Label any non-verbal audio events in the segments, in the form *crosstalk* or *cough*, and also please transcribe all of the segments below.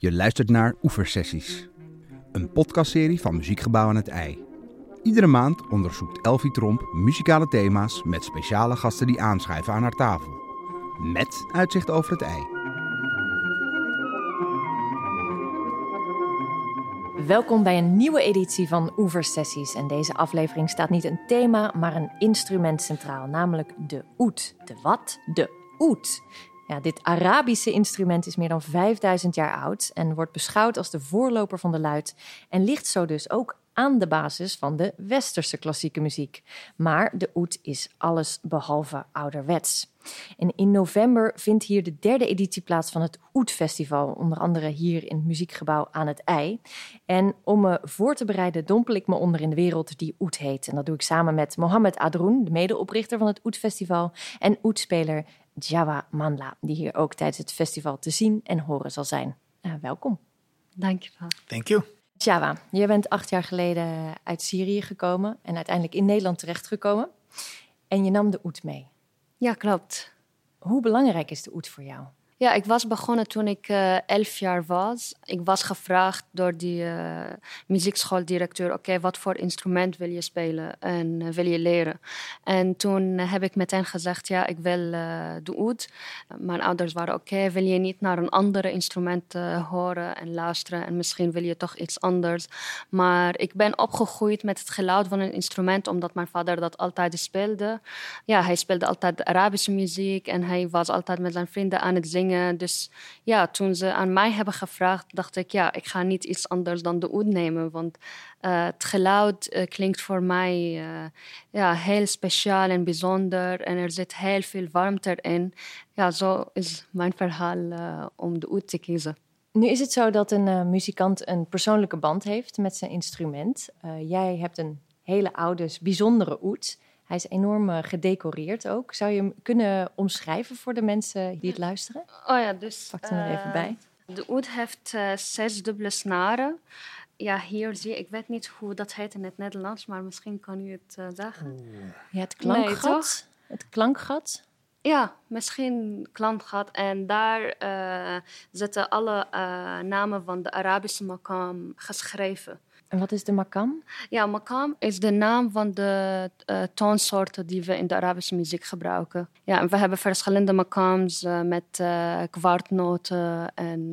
Je luistert naar Oeversessies, een podcastserie van Muziekgebouw aan het IJ. Iedere maand onderzoekt Elfie Tromp muzikale thema's met speciale gasten die aanschuiven aan haar tafel. Met uitzicht over het IJ. Welkom bij een nieuwe editie van Oeversessies. En deze aflevering staat niet een thema, maar een instrument centraal, namelijk de oud. De wat? De oud. Ja, dit Arabische instrument is meer dan 5000 jaar oud en wordt beschouwd als de voorloper van de luid en ligt zo dus ook aan de basis van de westerse klassieke muziek. Maar de oud is alles behalve ouderwets. En in november vindt hier de derde editie plaats van het Oud-festival, onder andere hier in het muziekgebouw aan het IJ. En om me voor te bereiden dompel ik me onder in de wereld die Oud heet. En dat doe ik samen met Mohamed Adroen, de medeoprichter van het Oud-festival, en Oud-speler Jawa Manla, die hier ook tijdens het festival te zien en horen zal zijn. Uh, welkom. Dankjewel. Thank you. Jawa, je bent acht jaar geleden uit Syrië gekomen en uiteindelijk in Nederland terechtgekomen. En je nam de oet mee. Ja, klopt. Hoe belangrijk is de oet voor jou? Ja, ik was begonnen toen ik uh, elf jaar was. Ik was gevraagd door die uh, muziekschooldirecteur: Oké, wat voor instrument wil je spelen en uh, wil je leren? En toen heb ik meteen gezegd: Ja, ik wil de oud. Mijn ouders waren: Oké, wil je niet naar een andere instrument horen en luisteren? En misschien wil je toch iets anders. Maar ik ben opgegroeid met het geluid van een instrument, omdat mijn vader dat altijd speelde. Ja, hij speelde altijd Arabische muziek en hij was altijd met zijn vrienden aan het zingen. Dus ja, toen ze aan mij hebben gevraagd, dacht ik, ja, ik ga niet iets anders dan de oud nemen. Want uh, het geluid uh, klinkt voor mij uh, ja, heel speciaal en bijzonder. En er zit heel veel warmte in. Ja, zo is mijn verhaal om de oud te kiezen. Nu is het zo dat een muzikant een persoonlijke band heeft met zijn instrument. jij hebt een hele oude, bijzondere oud. Hij is enorm uh, gedecoreerd ook. Zou je hem kunnen omschrijven voor de mensen die het luisteren? Oh ja, dus... Pak hem er even bij. De oud heeft uh, zes dubbele snaren. Ja, hier zie je, ik weet niet hoe dat heet in het Nederlands, maar misschien kan u het uh, zeggen. Ja, het klankgat. Nee, het klankgat. Ja, misschien klankgat. En daar zitten alle namen van de Arabische makam geschreven. En wat is de makam? Ja, makam is de naam van de uh, toonsoorten die we in de Arabische muziek gebruiken. Ja, en we hebben verschillende makams uh, met uh, kwartnoten en...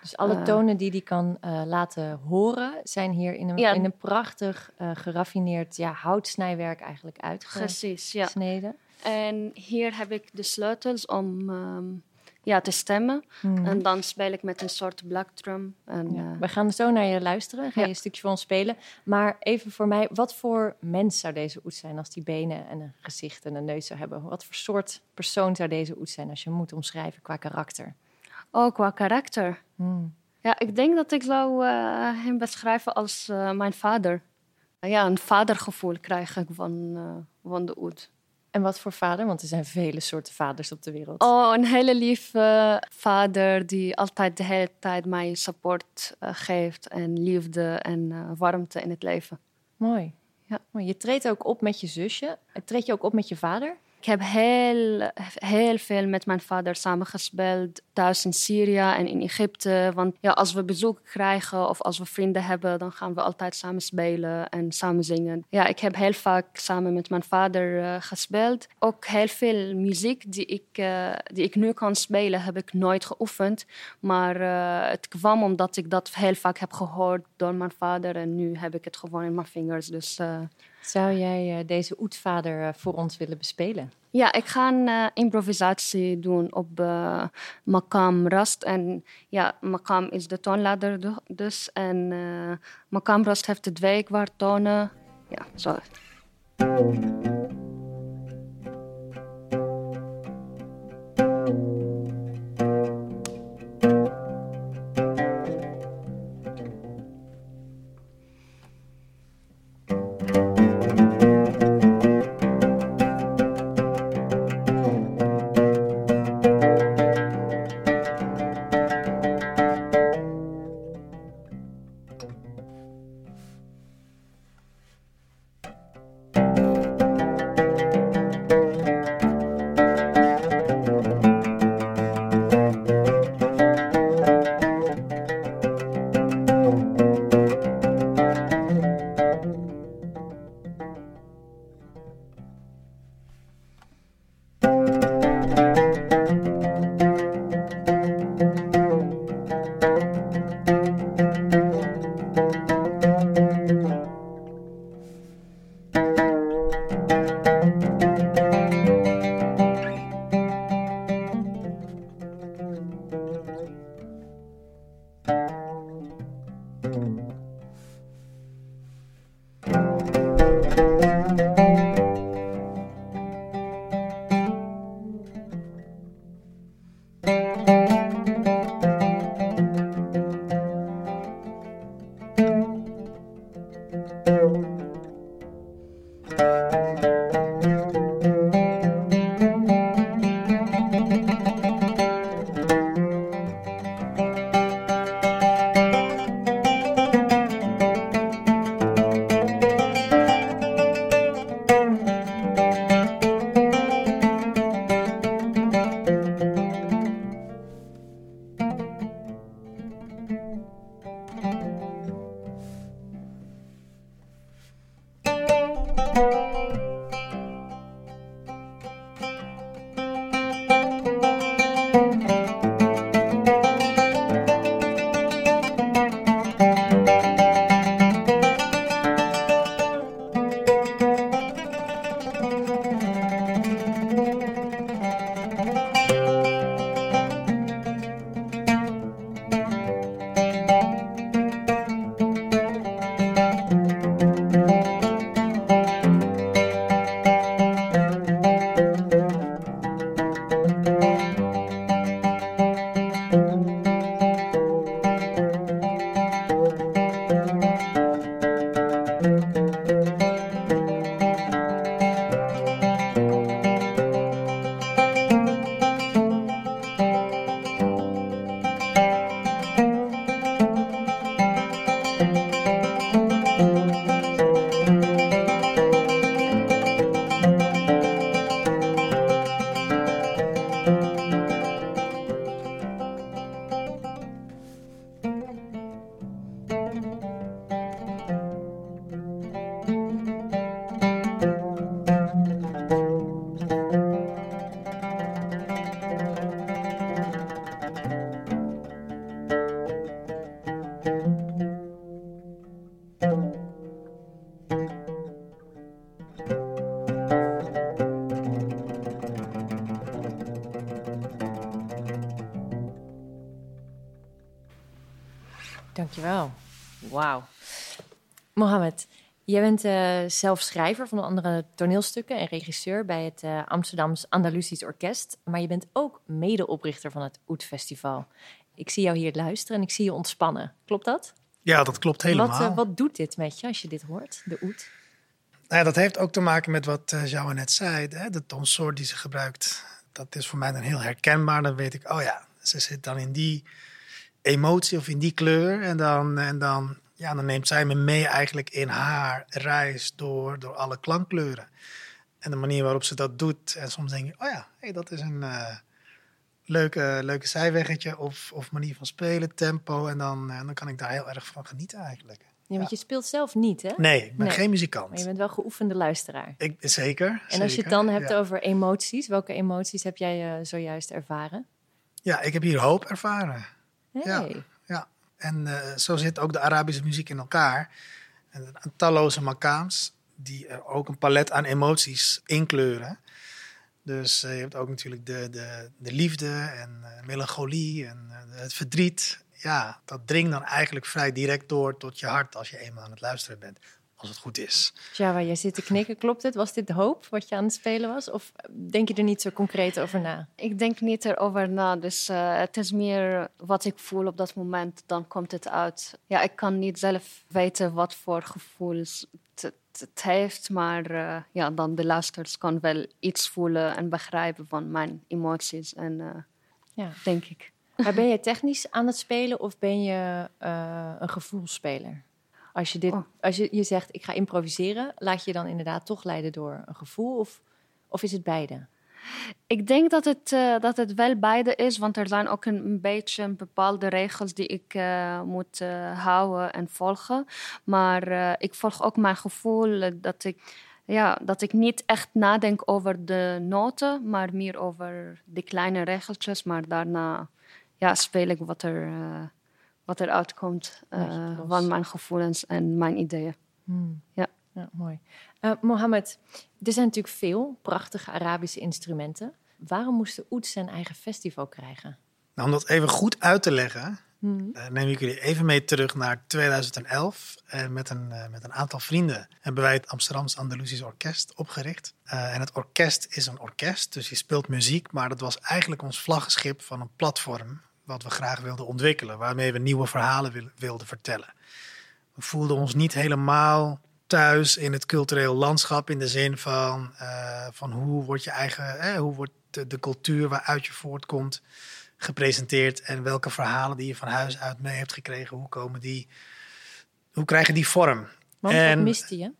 dus alle tonen die die kan laten horen zijn hier in een, ja. in een prachtig geraffineerd ja, houtsnijwerk eigenlijk uitgesneden. Ja. En hier heb ik de sleutels om... Um, ja, te stemmen. Hmm. En dan speel ik met een soort black drum. En, ja. We gaan zo naar je luisteren. Ga je een stukje voor ons spelen. Maar even voor mij, wat voor mens zou deze oet zijn als die benen en een gezicht en een neus zou hebben? Wat voor soort persoon zou deze oet zijn als je hem moet omschrijven qua karakter? Oh, qua karakter? Hmm. Ja, ik denk dat ik zou uh, hem beschrijven als uh, mijn vader. Ja, een vadergevoel krijg ik van, uh, van de oet. En wat voor vader? Want er zijn vele soorten vaders op de wereld. Oh, een hele lieve vader die altijd de hele tijd mij support uh, geeft en liefde en uh, warmte in het leven. Mooi. Ja. Je treedt ook op met je zusje. Treed je ook op met je vader? Ik heb heel, heel veel met mijn vader samengespeeld. Thuis in Syrië en in Egypte. Want ja, als we bezoek krijgen of als we vrienden hebben, dan gaan we altijd samen spelen en samen zingen. Ja, ik heb heel vaak samen met mijn vader uh, gespeeld. Ook heel veel muziek die ik, uh, die ik nu kan spelen, heb ik nooit geoefend. Maar uh, het kwam omdat ik dat heel vaak heb gehoord door mijn vader. En nu heb ik het gewoon in mijn vingers. Dus zou jij uh, deze oetvader uh, voor ons willen bespelen? Ja, ik ga een uh, improvisatie doen op Makam Rast. En ja, Makam is de toonladder dus. En Makam Rast heeft de twee kwartonen. Ja, zo. Jij bent uh, zelf schrijver van andere toneelstukken en regisseur bij het uh, Amsterdams Andalusisch Orkest. Maar je bent ook medeoprichter van het Oet Festival. Ik zie jou hier luisteren en ik zie je ontspannen. Klopt dat? Ja, dat klopt helemaal. Wat, uh, wat doet dit met je als je dit hoort, de Oet? Nou ja, dat heeft ook te maken met wat uh, Jouw net zei. Hè? De toonsoort die ze gebruikt, dat is voor mij dan heel herkenbaar. Dan weet ik, oh ja, ze zit dan in die emotie of in die kleur. En dan, en dan, ja, dan neemt zij me mee eigenlijk in haar reis door, door alle klankkleuren. En de manier waarop ze dat doet. En soms denk je, oh ja, hey, dat is een uh, leuke, leuke zijweggetje of, of manier van spelen, tempo. En dan, en dan kan ik daar heel erg van genieten eigenlijk. Ja, want je speelt zelf niet, hè? Nee, ik ben nee. geen muzikant. Maar je bent wel geoefende luisteraar. Ik, zeker. En zeker, als je het dan hebt ja. over emoties, welke emoties heb jij uh, zojuist ervaren? Ja, ik heb hier hoop ervaren. Hey. Ja. En uh, zo zit ook de Arabische muziek in elkaar. En talloze makaams die er ook een palet aan emoties inkleuren. Dus uh, je hebt ook natuurlijk de, de, de liefde en uh, melancholie en het verdriet. Ja, dat dringt dan eigenlijk vrij direct door tot je hart als je eenmaal aan het luisteren bent als het goed is. Java, jij zit te knikken. Klopt het? Was dit de hoop wat je aan het spelen was? Of denk je er niet zo concreet over na? Ik denk niet erover na. Dus uh, het is meer wat ik voel op dat moment. Dan komt het uit. Ja, ik kan niet zelf weten wat voor gevoelens het, het heeft. Maar uh, ja, dan de luisters kan wel iets voelen en begrijpen van mijn emoties. En uh, ja. denk ik. Maar ben je technisch aan het spelen of ben je een gevoelsspeler? Als je, dit, oh. als je, je zegt, ik ga improviseren, laat je dan inderdaad toch leiden door een gevoel? Of, of is het beide? Ik denk dat het, uh, dat het wel beide is, want er zijn ook een, een beetje bepaalde regels die ik uh, moet uh, houden en volgen. Maar ik volg ook mijn gevoel dat ik, ja, dat ik niet echt nadenk over de noten, maar meer over de kleine regeltjes. Maar daarna ja, speel ik wat er wat er uitkomt uh, van mijn gevoelens en mijn ideeën. Hmm. Ja. ja. mooi. Uh, Mohammed, er zijn natuurlijk veel prachtige Arabische instrumenten. Waarom moest de Oud zijn eigen festival krijgen? Nou, om dat even goed uit te leggen, hmm. uh, neem ik jullie even mee terug naar 2011. En met, een, met een aantal vrienden hebben wij het Amsterdamse Andalusisch Orkest opgericht. en het orkest is een orkest, dus je speelt muziek, maar dat was eigenlijk ons vlaggenschip van een platform wat we graag wilden ontwikkelen, waarmee we nieuwe verhalen wilden vertellen. We voelden ons niet helemaal thuis in het cultureel landschap in de zin van, uh, van hoe wordt je eigen, eh, hoe wordt de, de, cultuur waaruit je voortkomt gepresenteerd en welke verhalen die je van huis uit mee hebt gekregen, hoe komen die, hoe krijgen die vorm? Want en wat miste je?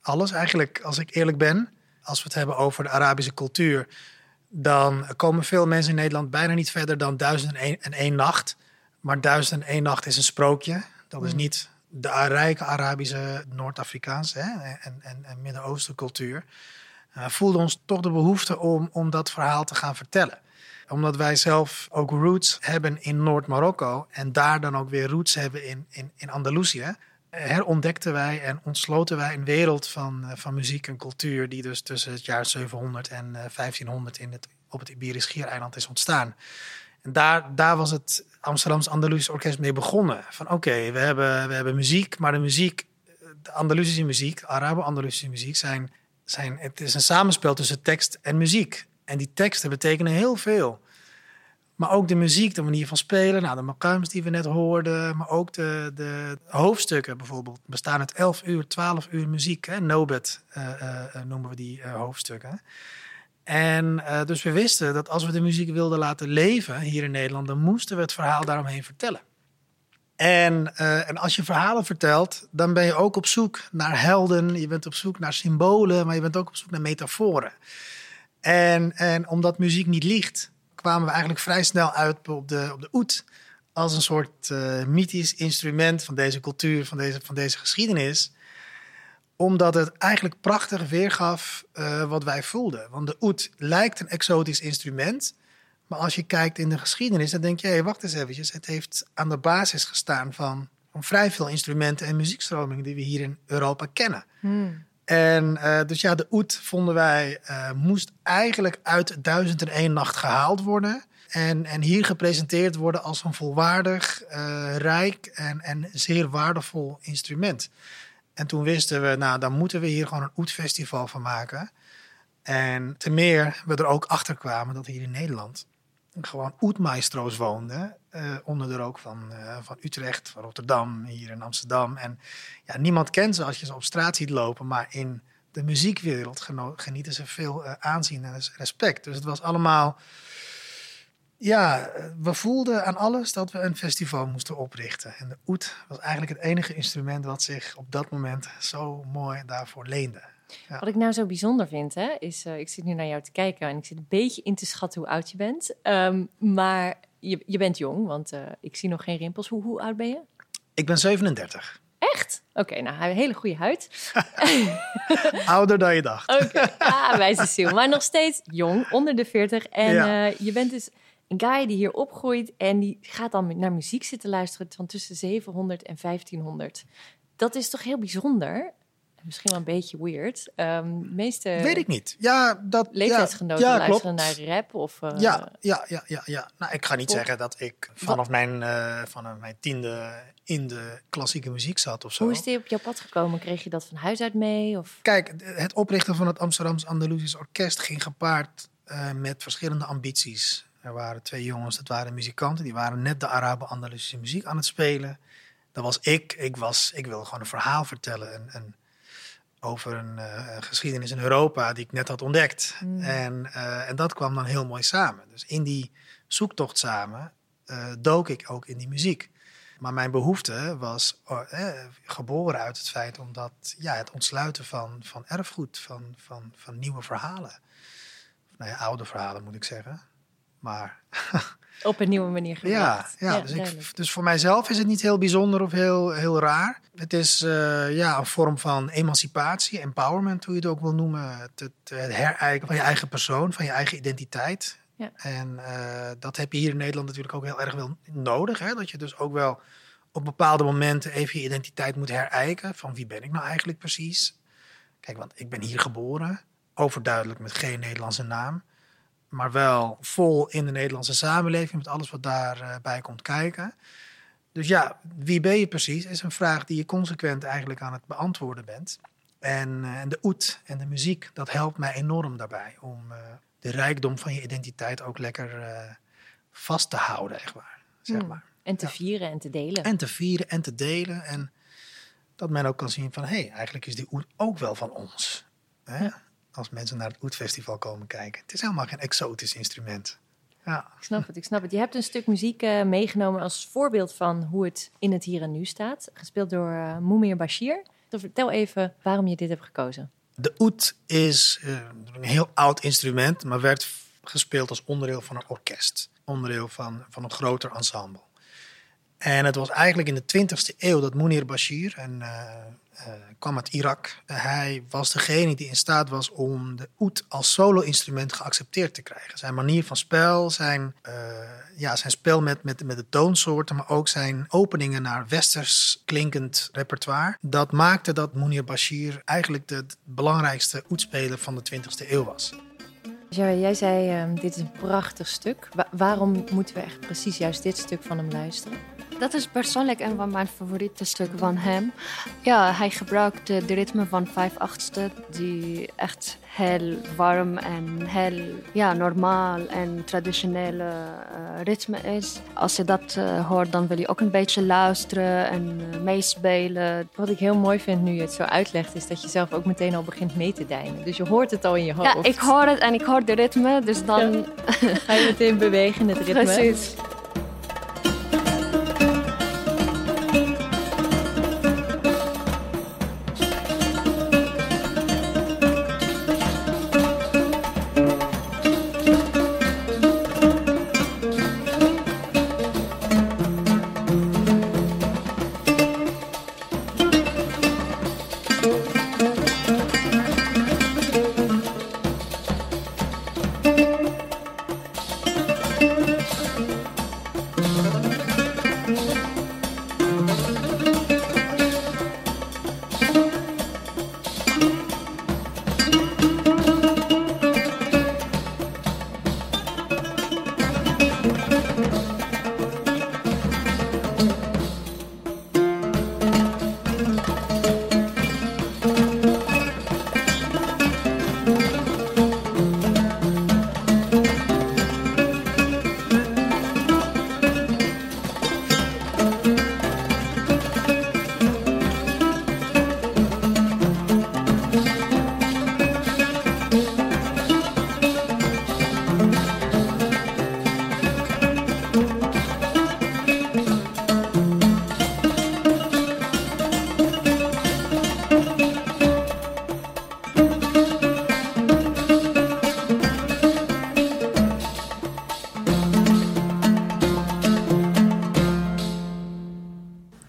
Alles eigenlijk, als ik eerlijk ben. Als we het hebben over de Arabische cultuur, dan komen veel mensen in Nederland bijna niet verder dan duizend en één nacht. Maar duizend en één nacht is een sprookje. Dat is mm. niet de rijke Arabische, Noord-Afrikaanse en, en, en Midden-Oosten cultuur. Uh, voelde ons toch de behoefte om, om dat verhaal te gaan vertellen. Omdat wij zelf ook roots hebben in Noord-Marokko en daar dan ook weer roots hebben in, in, in Andalusië herontdekten wij en ontsloten wij een wereld van, uh, van muziek en cultuur die dus tussen het jaar 700 en uh, 1500 in het, op het Iberisch Schiereiland is ontstaan. En daar, daar was het Amsterdamse Andalusisch Orkest mee begonnen. Van oké, we, hebben, we hebben muziek, maar de muziek, de Andalusische muziek, Arabo-Andalusische muziek, zijn, zijn, het is een samenspel tussen tekst en muziek. En die teksten betekenen heel veel. Maar ook de muziek, de manier van spelen. Nou, de makams die we net hoorden. Maar ook de, de hoofdstukken bijvoorbeeld. Bestaan uit 11 uur, 12 uur muziek. Hè? Nobet uh, uh, noemen we die hoofdstukken. En dus we wisten dat als we de muziek wilden laten leven hier in Nederland... dan moesten we het verhaal daaromheen vertellen. En, en als je verhalen vertelt, dan ben je ook op zoek naar helden. Je bent op zoek naar symbolen, maar je bent ook op zoek naar metaforen. En, en omdat muziek niet liegt kwamen we eigenlijk vrij snel uit op de, op de oet. Als een soort uh, mythisch instrument van deze cultuur, van deze, van deze geschiedenis. Omdat het eigenlijk prachtig weergaf uh, wat wij voelden. Want de oet lijkt een exotisch instrument. Maar als je kijkt in de geschiedenis, dan denk je, hey, wacht eens eventjes. Het heeft aan de basis gestaan van, vrij veel instrumenten en muziekstromingen die we hier in Europa kennen. Hmm. En uh, dus ja, de oet vonden wij uh, moest eigenlijk uit Duizend en één nacht gehaald worden. En, en hier gepresenteerd worden als een volwaardig, uh, rijk en, en zeer waardevol instrument. En toen wisten we, nou, dan moeten we hier gewoon een oetfestival van maken. En te meer we er ook achter kwamen dat hier in Nederland gewoon oetmaestro's woonden. Uh, onder de rook van, uh, van Utrecht, van Rotterdam, hier in Amsterdam. En ja, niemand kent ze als je ze op straat ziet lopen, maar in de muziekwereld genieten ze veel uh, aanzien en respect. Dus het was allemaal. Ja, we voelden aan alles dat we een festival moesten oprichten. En de oet was eigenlijk het enige instrument wat zich op dat moment zo mooi daarvoor leende. Ja. Wat ik nou zo bijzonder vind, hè, is, ik zit nu naar jou te kijken en ik zit een beetje in te schatten hoe oud je bent. Um, maar je, je bent jong, want uh, ik zie nog geen rimpels. Hoe, hoe oud ben je? Ik ben 37. Echt? Oké, okay, nou, een hele goede huid. *laughs* Ouder dan je dacht. Oké, okay. ah, wijze ziel. Maar nog steeds jong, onder de 40. En ja. uh, je bent dus een guy die hier opgroeit en die gaat dan naar muziek zitten luisteren van tussen 700 en 1500. Dat is toch heel bijzonder? Misschien wel een beetje weird. Um, meeste Weet ik niet. Ja, dat, leeftijdsgenoten ja, luisteren naar rap of... Uh, ja, ja, ja, ja, ja. Nou, ik ga niet pop. zeggen dat ik vanaf mijn, uh, vanaf mijn tiende in de klassieke muziek zat of zo. Hoe is die op jouw pad gekomen? Kreeg je dat van huis uit mee? Of? Kijk, het oprichten van het Amsterdamse Andalusisch Orkest ging gepaard uh, met verschillende ambities. Er waren twee jongens, dat waren muzikanten, die waren net de Arabo-Andalusische muziek aan het spelen. Dat was ik. Ik, was, ik wilde gewoon een verhaal vertellen. En, en over een uh, geschiedenis in Europa die ik net had ontdekt. Mm. En, uh, en dat kwam dan heel mooi samen. Dus in die zoektocht samen uh, dook ik ook in die muziek. Maar mijn behoefte was geboren uit het feit omdat ja, het ontsluiten van, van erfgoed, van, van, van nieuwe verhalen. Nou ja, oude verhalen moet ik zeggen. Maar *laughs* op een nieuwe manier gebracht. Ja, ja, ja dus, ik, dus, voor mijzelf is het niet heel bijzonder of heel, heel raar. Het is uh, ja, een vorm van emancipatie, empowerment, hoe je het ook wil noemen. Het, het herijken van je eigen persoon, van je eigen identiteit. Ja. En uh, dat heb je hier in Nederland natuurlijk ook heel erg wel nodig. Hè? Dat je dus ook wel op bepaalde momenten even je identiteit moet herijken. Van wie ben ik nou eigenlijk precies? Kijk, want ik ben hier geboren. Overduidelijk met geen Nederlandse naam maar wel vol in de Nederlandse samenleving met alles wat daarbij uh, komt kijken. Dus ja, wie ben je precies is een vraag die je consequent eigenlijk aan het beantwoorden bent. En, uh, en de oet en de muziek, dat helpt mij enorm daarbij om uh, de rijkdom van je identiteit ook lekker vast te houden, echt waar. Zeg maar. En te ja. vieren en te delen. En te vieren en te delen. En dat men ook kan zien van, hé, hey, eigenlijk is die oet ook wel van ons. Hè? Ja als mensen naar het Oetfestival komen kijken. Het is helemaal geen exotisch instrument. Ja. Ik snap het, ik snap het. Je hebt een stuk muziek uh, meegenomen als voorbeeld van hoe het in het hier en nu staat. Gespeeld door uh, Moemir Bashir. Vertel even waarom je dit hebt gekozen. De oet is uh, een heel oud instrument, maar werd gespeeld als onderdeel van een orkest. Onderdeel van, van een groter ensemble. En het was eigenlijk in de 20e eeuw dat Munir Bashir, en uh, kwam uit Irak. hij was degene die in staat was om de oud als solo-instrument geaccepteerd te krijgen. Zijn manier van spel, zijn, ja, zijn spel met, met, met de toonsoorten, maar ook zijn openingen naar westers klinkend repertoire. Dat maakte dat Munir Bashir eigenlijk de, belangrijkste oetspeler van de 20e eeuw was. Ja, jij zei, uh, dit is een prachtig stuk. Wa waarom moeten we echt precies juist dit stuk van hem luisteren? Dat is persoonlijk een van mijn favoriete stukken van hem. Ja, hij gebruikt de, ritme van 5 achtste, die echt heel warm en heel ja, normaal en traditionele uh, ritme is. Als je dat uh, hoort, dan wil je ook een beetje luisteren en uh, meespelen. Wat ik heel mooi vind nu je het zo uitlegt, is dat je zelf ook meteen al begint mee te deinen. Dus je hoort het al in je hoofd. Ja, ik hoor het en ik hoor de ritme, dus dan... Ja. *laughs* Ga je meteen bewegen in het ritme. Precies.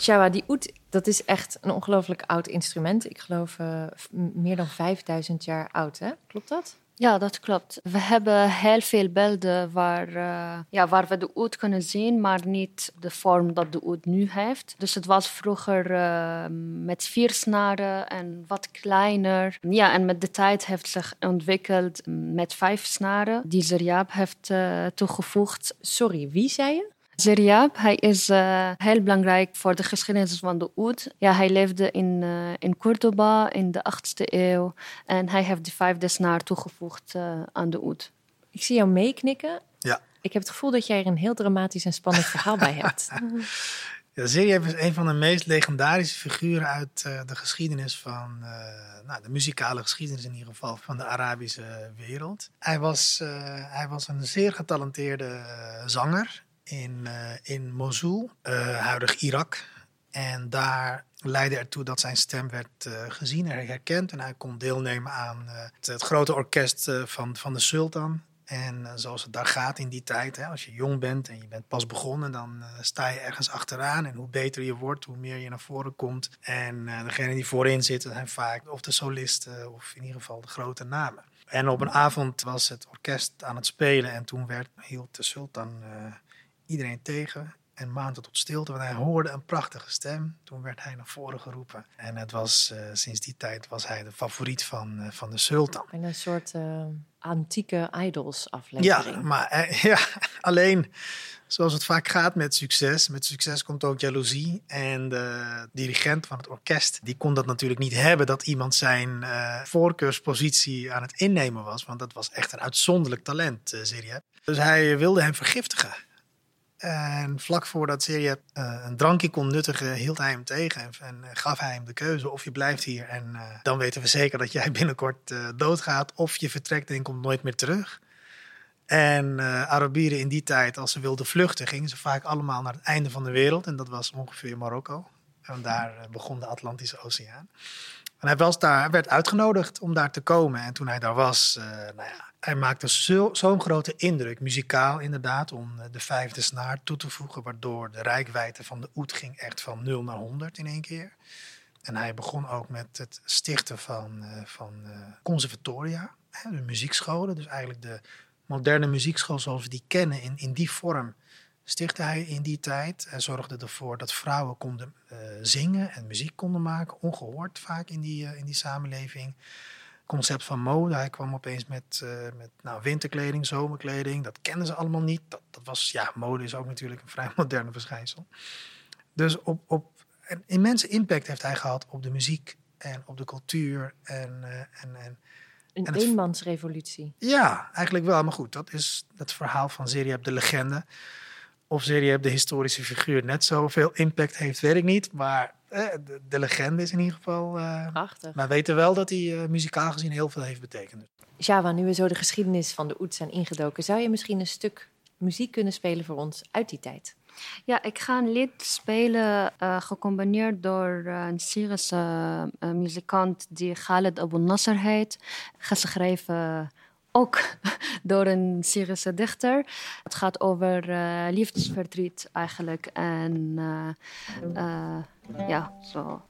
Shawa, die oud, dat is echt een ongelooflijk oud instrument. Ik geloof uh, meer dan 5000 jaar oud, hè? Klopt dat? Ja, dat klopt. We hebben heel veel beelden waar, uh, ja, waar we de oud kunnen zien, maar niet de vorm dat de oud nu heeft. Dus het was vroeger uh, met vier snaren en wat kleiner. Ja, en met de tijd heeft zich ontwikkeld met vijf snaren, die Zerjaab heeft uh, toegevoegd. Sorry, wie zei je? Zeriab, hij is uh, heel belangrijk voor de geschiedenis van de oud. Ja, hij leefde in, uh, in Cordoba in de 8e eeuw en hij heeft de vijfde snaar toegevoegd uh, aan de oud. Ik zie jou meeknikken. Ja. Ik heb het gevoel dat jij er een heel dramatisch en spannend verhaal bij hebt. *laughs* Ja, Zeriab is een van de meest legendarische figuren uit de geschiedenis van, nou, de muzikale geschiedenis in ieder geval, van de Arabische wereld. Hij was, hij was een zeer getalenteerde zanger in, uh, in Mosul, uh, huidig Irak. En daar leidde ertoe dat zijn stem werd uh, gezien en herkend. En hij kon deelnemen aan het, het, grote orkest van, van de sultan. En zoals het daar gaat in die tijd, hè, als je jong bent en je bent pas begonnen, dan sta je ergens achteraan. En hoe beter je wordt, hoe meer je naar voren komt. En degene die voorin zitten zijn vaak of de solisten of in ieder geval de grote namen. En op een avond was het orkest aan het spelen en toen werd, hield de sultan iedereen tegen en maande tot stilte, want hij hoorde een prachtige stem. Toen werd hij naar voren geroepen. En het was, uh, sinds die tijd was hij de favoriet van, uh, van de sultan. En een soort uh, antieke idols aflevering. Ja, maar *laughs* ja, alleen zoals het vaak gaat met succes. Met succes komt ook jaloezie. En de dirigent van het orkest, die kon dat natuurlijk niet hebben... dat iemand zijn voorkeurspositie aan het innemen was. Want dat was echt een uitzonderlijk talent, uh, Dus hij wilde hem vergiftigen. En vlak voordat Serie uh, een drankje kon nuttigen, hield hij hem tegen en, en, gaf hij hem de keuze of je blijft hier en uh, dan weten we zeker dat jij *laughs* binnenkort doodgaat of je vertrekt en komt nooit meer terug. En Arabieren in die tijd, als ze wilden vluchten, gingen ze vaak allemaal naar het einde van de wereld en dat was ongeveer Marokko. En daar begon de Atlantische Oceaan. En hij daar, werd uitgenodigd om daar te komen. En toen hij daar was, nou ja, hij maakte zo'n zo grote indruk, muzikaal inderdaad, om de vijfde snaar toe te voegen, waardoor de rijkwijde van de oet ging echt van 0 naar 100 in één keer. En hij begon ook met het stichten van, uh, van uh, conservatoria, de muziekscholen. Dus eigenlijk de moderne muziekschool zoals we die kennen, in, in die vorm stichtte hij in die tijd. en zorgde ervoor dat vrouwen konden zingen en muziek konden maken, ongehoord vaak in die, in die samenleving concept van mode. Hij kwam opeens met, uh, met nou, winterkleding, zomerkleding. Dat kenden ze allemaal niet. Dat, dat was, ja, mode is ook natuurlijk een *laughs* vrij moderne verschijnsel. Dus op, op een immense impact heeft hij gehad op de muziek en op de cultuur. En, uh, en, en, een en eenmansrevolutie. Ja, eigenlijk wel. Maar goed, dat is het verhaal van Zeriab de legende. Of Zeriab de historische figuur net zoveel impact heeft, weet ik niet. Maar eh, de, de, legende is in ieder geval. Uh, Prachtig. Maar weten wel dat hij uh, muzikaal gezien heel veel heeft betekend. Java, nu we zo de geschiedenis van de Oet zijn ingedoken, zou je misschien een stuk muziek kunnen spelen voor ons uit die tijd? Ja, ik ga een lied spelen uh, gecombineerd door uh, een Syrische uh, muzikant die Khaled Abu Nasser heet. Geschreven ook *laughs* door een Syrische dichter. Het gaat over liefdesverdriet eigenlijk. En ja, zo.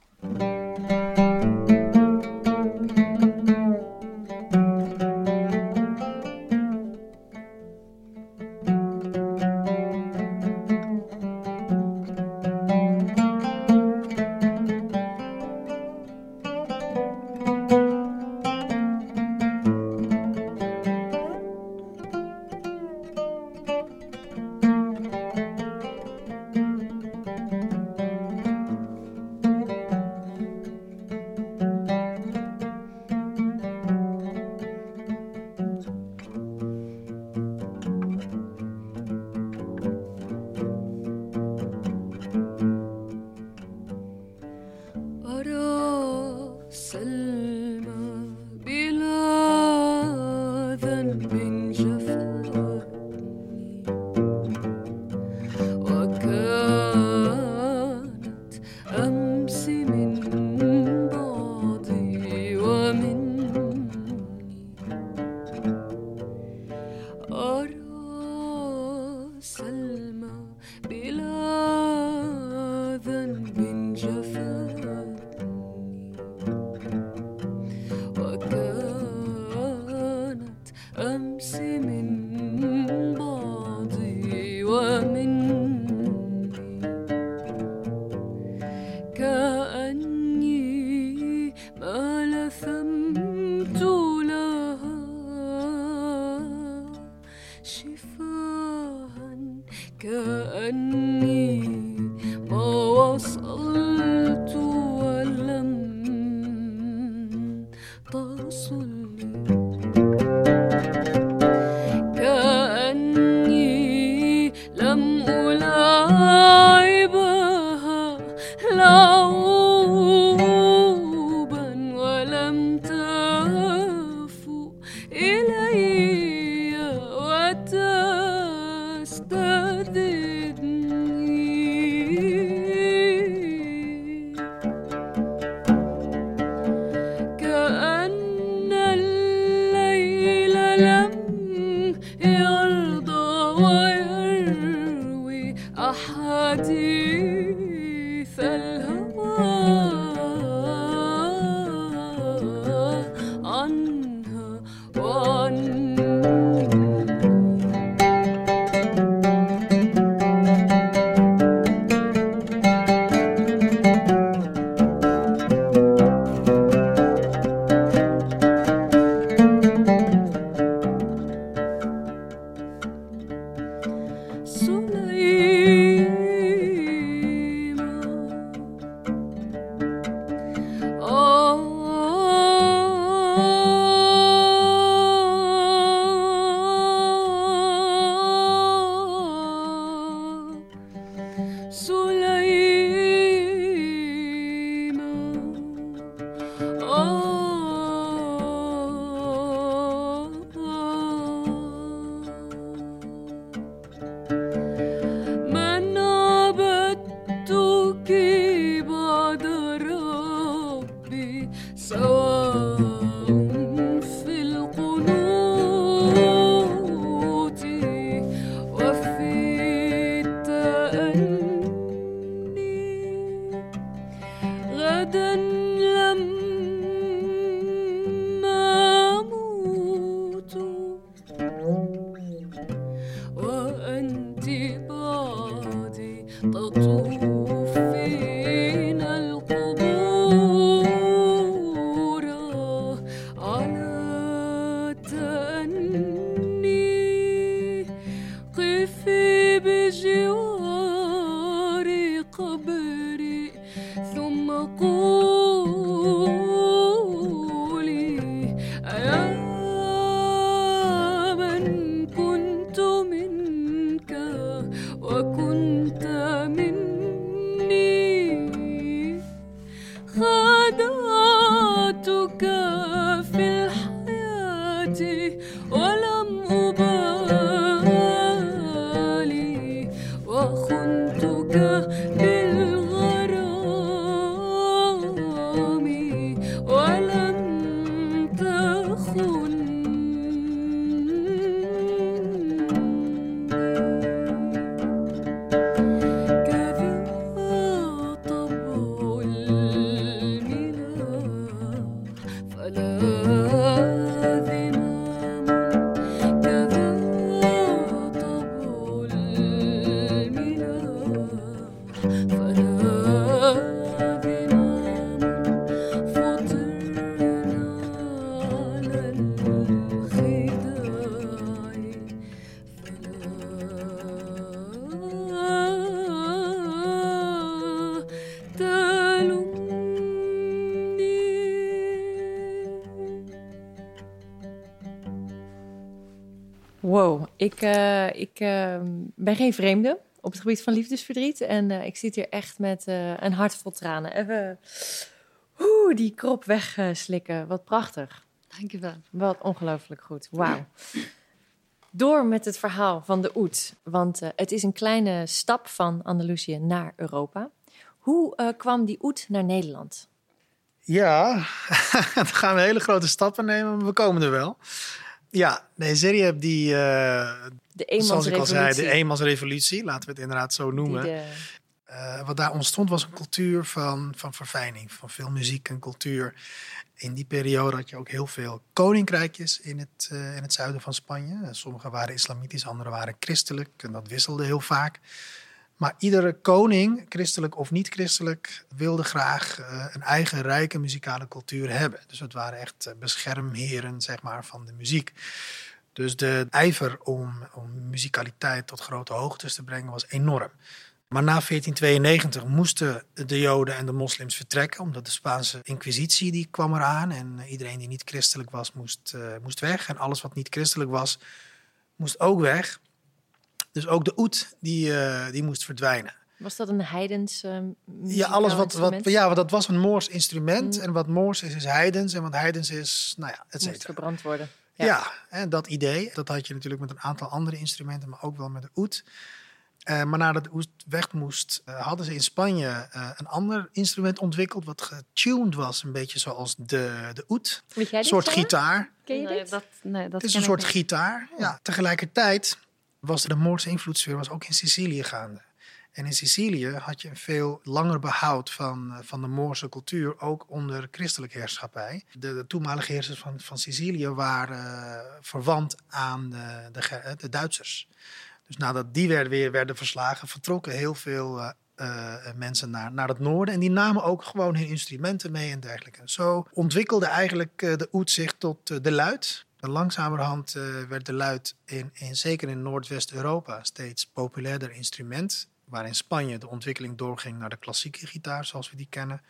Ik, eh, ik eh, ben geen vreemde op het gebied van liefdesverdriet. En eh, ik zit hier echt met eh, een hart vol tranen. Even oeh, die krop wegslikken. Wat prachtig. Dankjewel. Wat ongelooflijk goed. Wauw. Door met het verhaal van de Oet. Want eh, het is een kleine stap van Andalusië naar Europa. Hoe eh, kwam die Oet naar Nederland? Ja, *laughs* dan gaan we hele grote stappen nemen, maar we komen er wel. Ja, nee, Zerieb die, eh, De zoals ik al zei, de eenmansrevolutie. laten we het inderdaad zo noemen. de- Eh, wat daar ontstond was een cultuur van, van verfijning, van veel muziek en cultuur. In die periode had je ook heel veel koninkrijkjes in het, eh, in het zuiden van Spanje. Sommige waren islamitisch, andere waren christelijk. En dat wisselde heel vaak. Maar iedere koning, christelijk of niet christelijk, wilde graag eh, een eigen rijke muzikale cultuur hebben. Dus het waren echt eh, beschermheren zeg maar, van de muziek. Dus de ijver om, om muzikaliteit tot grote hoogtes te brengen was enorm. Maar na 1492 moesten de Joden en de moslims vertrekken, omdat de Spaanse inquisitie die kwam eraan. En iedereen die niet christelijk was, moest, eh, moest weg. En alles wat niet christelijk was, moest ook weg. Dus ook de oet, die, eh, die moest verdwijnen. Was dat een heidens eh, Ja, alles wat, wat, ja, want dat was een Moors instrument. Mm. En wat Moors is, is heidens. En wat heidens is, nou ja, et moest verbrand worden. Ja, en dat idee, dat had je natuurlijk met een aantal andere instrumenten, maar ook wel met de oet. Eh, maar nadat de oet weg moest, hadden ze in Spanje eh, een ander instrument ontwikkeld, wat getuned was, een beetje zoals de, de oet. Weet jij Een dit, soort gitaar. Ken je nee, dit? dat, nee, dat Het is ken een soort niet. gitaar. Ja. Tegelijkertijd was de Moorse invloedssfeer was ook in Sicilië gaande. En in Sicilië had je een veel langer behoud van, eh, van de Moorse cultuur, ook onder christelijke heerschappij. De, toenmalige heersers van, van Sicilië waren eh, verwant aan de, eh, de Duitsers. Dus nadat die werden, weer werden verslagen, vertrokken heel veel mensen naar, naar het noorden. En die namen ook gewoon hun instrumenten mee en dergelijke. Zo ontwikkelde eigenlijk de oet zich tot de luid. Langzamerhand eh, werd de luid, in, in, zeker in Noordwest-Europa, steeds populairder instrument. Waar in Spanje de ontwikkeling doorging naar de klassieke gitaar, zoals we die kennen.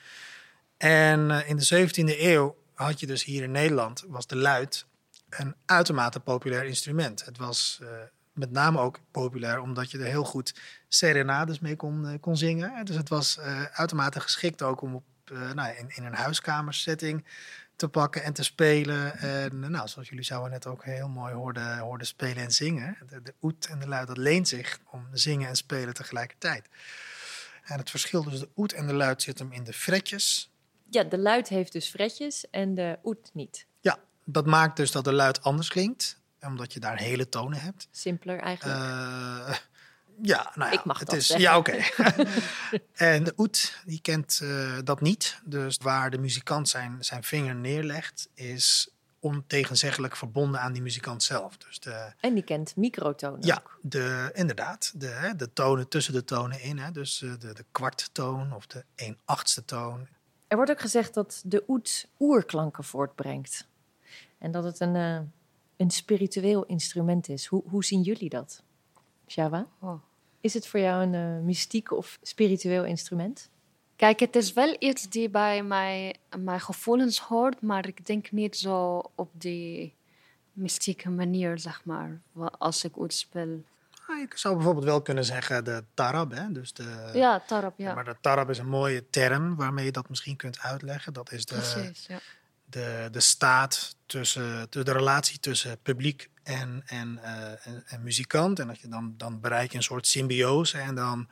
En eh, in de 17e eeuw had je dus hier in Nederland, was de luid een uitermate populair instrument. Het was eh, met name ook populair omdat je er heel goed serenades mee kon, kon zingen. Dus het was uitermate geschikt ook om op, nou, in, in een huiskamersetting te pakken en te spelen. En eh, nou, zoals jullie zouden net ook heel mooi hoorden, hoorden spelen en zingen. De, de oet en de luid, dat leent zich om zingen en spelen tegelijkertijd. En het verschil tussen de oet en de luid zit hem in de fretjes. Ja, de luid heeft dus fretjes en de oet niet. Ja, dat maakt dus dat de luid anders klinkt, omdat je daar hele tonen hebt. Simpeler eigenlijk. Eh, ja, nou ja, Ik mag het dat is, zeggen. Ja, oké. *laughs* en de oet, die kent eh, dat niet. Dus waar de muzikant zijn, zijn vinger neerlegt, is ontegenzeggelijk verbonden aan die muzikant zelf. Dus de, en die kent microtonen ja, ook. de, inderdaad, de, de tonen tussen de tonen in. Hè, dus eh, de, de kwarttoon of de een achtste toon. Er wordt ook gezegd dat de oet oerklanken voortbrengt. En dat het een, eh, een spiritueel instrument is. Hoe, hoe zien jullie dat, Java? Oh. Is het voor jou een eh, mystiek of spiritueel instrument? Kijk, het is wel iets die bij mij, mijn gevoelens hoort, maar ik denk niet zo op die mystieke manier, zeg maar, als ik oud speel. Ah, ik zou bijvoorbeeld wel kunnen zeggen de tarab. Hè, dus de, Ja, tarap, ja. Maar de tarab is een mooie term waarmee je dat misschien kunt uitleggen. Dat is de, Precies, ja. de, de staat tussen de, de relatie tussen publiek en, en, eh, en, en muzikant. En dat je dan, dan bereik je een soort symbiose en dan,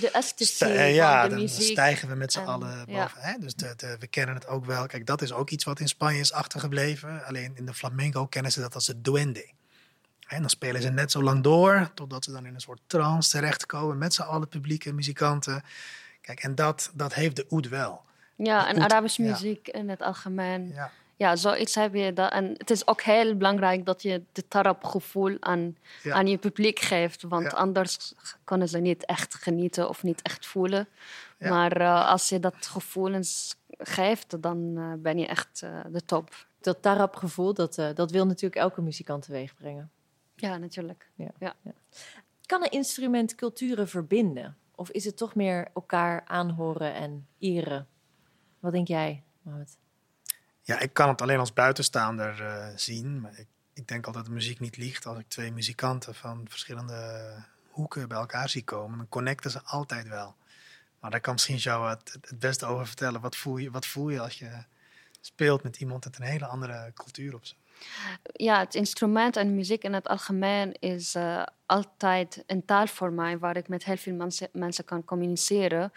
De sta- van ja, de dan muziek. stijgen we met z'n en- allen ja. boven. Hè? Dus de, de, we kennen het ook wel. Kijk, dat is ook iets wat in Spanje is achtergebleven. Alleen in de flamenco kennen ze dat als het duende. En dan spelen ze net zo lang door, totdat ze dan in een soort trance terechtkomen met z'n allen publiek en muzikanten. Kijk, en dat, dat heeft de oud wel. Ja, en Oud, Arabische ja. muziek in het algemeen. Ja. Ja, zoiets heb je. Dat. En het is ook heel belangrijk dat je de tarap-gevoel aan, Ja. aan je publiek geeft. Want Ja. anders kunnen ze niet echt genieten of niet echt voelen. Ja. Maar eh, als je dat gevoelens geeft, dan eh, ben je echt eh, de top. Dat tarap gevoel, dat, eh, dat wil natuurlijk elke muzikant teweeg brengen. Ja, natuurlijk. Kan een instrument culturen verbinden? Of is het toch meer elkaar aanhoren en eren? Wat denk jij, Mohamed? Ja, ik kan het alleen als buitenstaander eh, zien. Maar ik, denk altijd dat muziek niet liegt. Als ik twee muzikanten van verschillende hoeken bij elkaar zie komen, dan connecten ze altijd wel. Maar daar kan misschien jou het, het beste over vertellen. Wat voel, je, wat voel je als je speelt met iemand met een hele andere cultuur op zich? Ja, het instrument en muziek in het algemeen is eh, altijd een taal voor mij waar ik met heel veel mensen, mensen kan communiceren.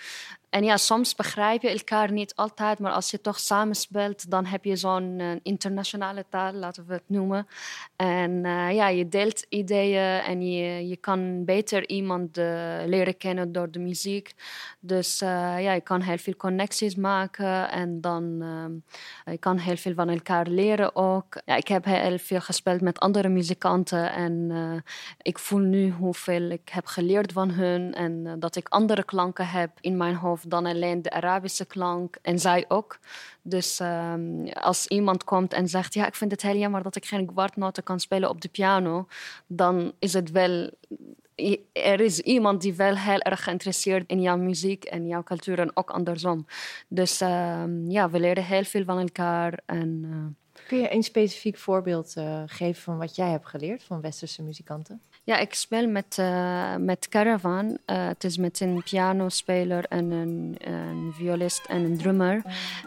En ja, soms begrijp je elkaar niet altijd, maar als je toch samenspeelt, dan heb je zo'n eh, internationale taal, laten we het noemen. En eh, ja, je deelt ideeën en je, je kan beter iemand eh, leren kennen door de muziek. Dus ja, je kan heel veel connecties maken en dan je kan heel veel van elkaar leren ook. Ja, ik heb heel veel gespeeld met andere muzikanten en ik voel nu hoeveel ik heb geleerd van hun en dat ik andere klanken heb in mijn hoofd dan alleen de Arabische klank en zij ook. Dus ehm, als iemand komt en zegt, ja, ik vind het heel jammer dat ik geen kwartnoten kan spelen op de piano, dan is het wel er is iemand die wel heel erg geïnteresseerd in jouw muziek en jouw cultuur en ook andersom. Dus ehm, ja, we leren heel veel van elkaar. En, eh, Kun je een specifiek voorbeeld eh, geven van wat jij hebt geleerd van westerse muzikanten? Ja, ik speel met, eh, met Caravan. Eh, het is met een pianospeler en een, een violist en een drummer.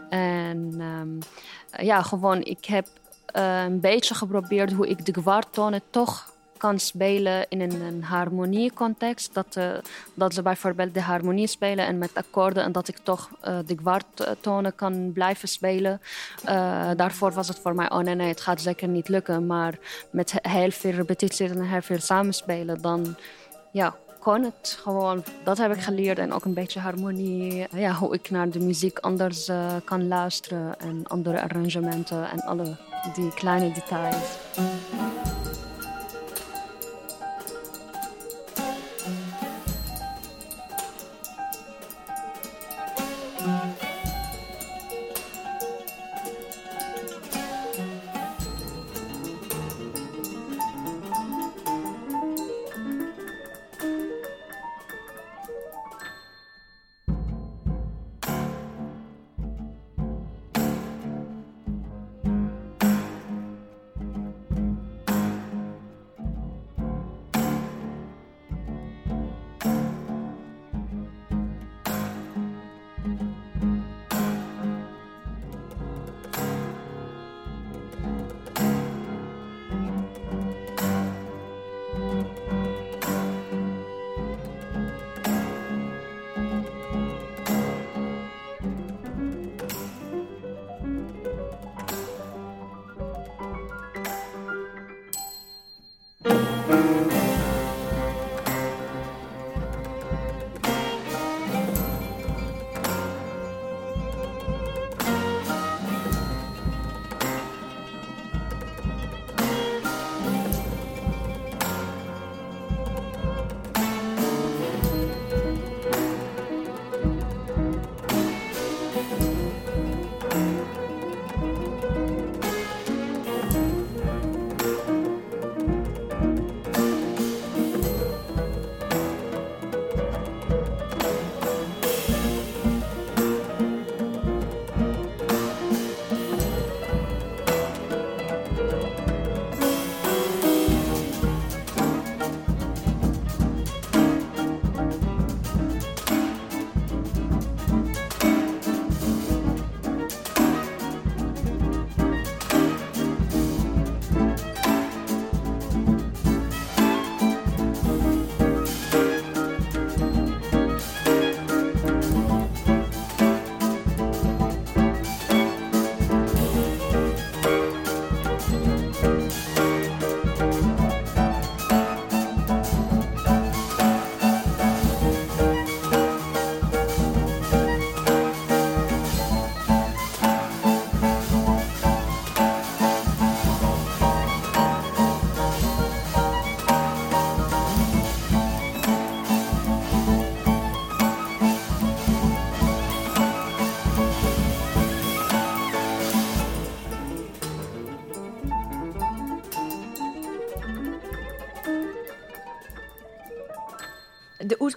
En ehm, ja, gewoon, ik heb eh, een beetje geprobeerd hoe ik de kwarttonen toch kan spelen in een, een harmoniecontext. Dat, eh, dat ze bijvoorbeeld de harmonie spelen en met akkoorden en dat ik toch eh, de kwarttonen kan blijven spelen. Eh, daarvoor was het voor mij, oh nee, nee, het gaat zeker niet lukken. Maar met he- heel veel repetities en heel veel samenspelen, dan ja, kon het gewoon. Dat heb ik geleerd en ook een beetje harmonie. Ja, hoe ik naar de muziek anders kan luisteren en andere arrangementen en alle die kleine details.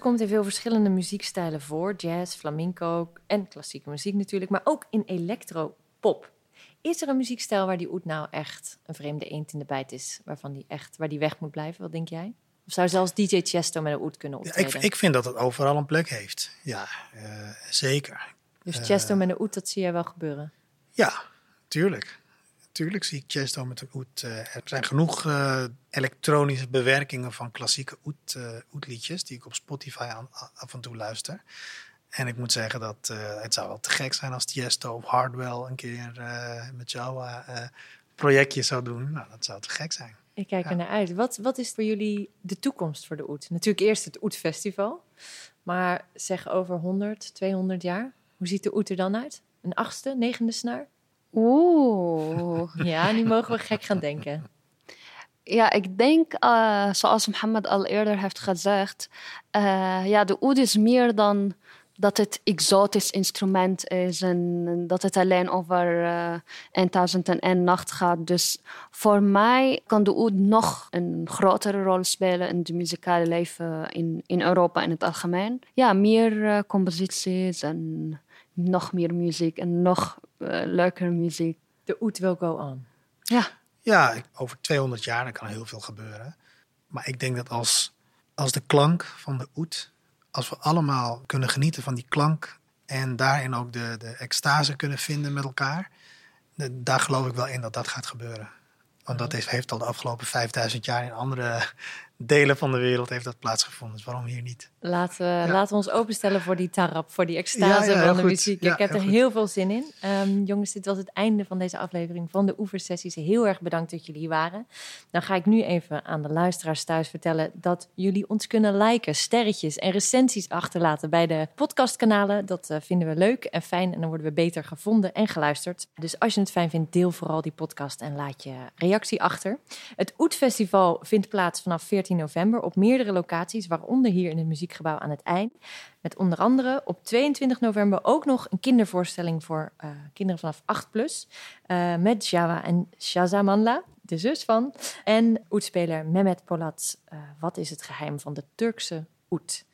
Komt in veel verschillende muziekstijlen voor. Jazz, flamenco en klassieke muziek natuurlijk. Maar ook in electro-pop. Is er een muziekstijl waar die oud nou echt een vreemde eend in de bijt is? Waarvan die echt, waar die weg moet blijven? Wat denk jij? Of zou zelfs DJ Chesto met een oud kunnen Ja, optreden? ik, ik vind dat het overal een plek heeft. Ja, eh, zeker. dus Chesto met een oud, dat zie jij wel gebeuren. Ja, tuurlijk. Tuurlijk zie ik Chesto met een oud. eh, er zijn genoeg eh, elektronische bewerkingen van klassieke oud, eh, oudliedjes die ik op Spotify aan, af en toe luister. En ik moet zeggen dat eh, het zou wel te gek zijn als Tiesto of Hardwell een keer met jou eh, projectje zou doen. Nou, dat zou te gek zijn. Ik kijk Ja. er naar uit. Wat, wat is voor jullie de toekomst voor de oud? Natuurlijk eerst het oud festival. Maar zeg over 100, 200 jaar. Hoe ziet de oud er dan uit? Een achtste, negende snaar? Oeh. Ja, nu mogen we gek gaan denken. Ja, ik denk, eh, zoals Mohammed al eerder heeft gezegd, eh, ja, de oud is meer dan dat het exotisch instrument is en dat het alleen over uh, 1001 nacht gaat. Dus voor mij kan de oud nog een grotere rol spelen in het muzikale leven in, in Europa in het algemeen. Ja, meer uh, composities en nog meer muziek en nog uh, leuker muziek. De oud will go on. Ja. Ja, over 200 jaar dan kan heel veel gebeuren. Maar ik denk dat als, als de klank van de oud als we allemaal kunnen genieten van die klank en daarin ook de, de extase kunnen vinden met elkaar, daar geloof ik wel in dat dat gaat gebeuren. Want dat heeft, heeft al de afgelopen 5000 jaar in andere delen van de wereld heeft dat plaatsgevonden. Dus waarom hier niet? Laten we, ja. laten we ons openstellen voor die tarap, voor die extase ja, ja, van de goed. muziek. ik heb er goed. heel veel zin in. Um, jongens, dit was het einde van deze aflevering van de Oeversessies. Heel erg bedankt dat jullie hier waren. Dan ga ik nu even aan de luisteraars thuis vertellen dat jullie ons kunnen liken, sterretjes en recensies achterlaten bij de podcastkanalen. Dat uh, vinden we leuk en fijn en dan worden we beter gevonden en geluisterd. Dus als je het fijn vindt, deel vooral die podcast en laat je reactie achter. Het Oet Festival vindt plaats vanaf 14 november op meerdere locaties, waaronder hier in het Muziekgebouw aan het Eind. Met onder andere op 22 november ook nog een kindervoorstelling voor uh, kinderen vanaf 8 plus. Uh, met Java en Shazamanla, de zus van. En oetspeler Mehmet Polat. Uh, wat is het geheim van de Turkse oet?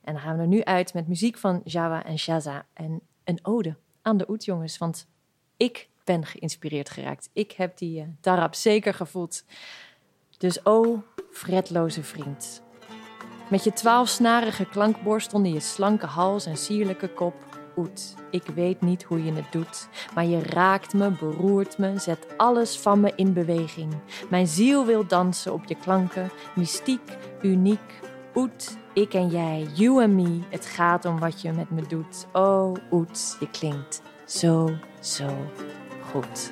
En dan gaan we er nu uit met muziek van Java en Shaza. En een ode aan de oet, jongens. Want ik ben geïnspireerd geraakt. Ik heb die uh, zeker gevoeld. Dus oh, fretloze vriend. Met je twaalfsnarige klankborst onder je slanke hals en sierlijke kop. Oet, ik weet niet hoe je het doet, maar je raakt me, beroert me, zet alles van me in beweging. Mijn ziel wil dansen op je klanken, mystiek, uniek. Oet, ik en jij, you and me, het gaat om wat je met me doet. Oh, Oet, je klinkt zo, zo goed.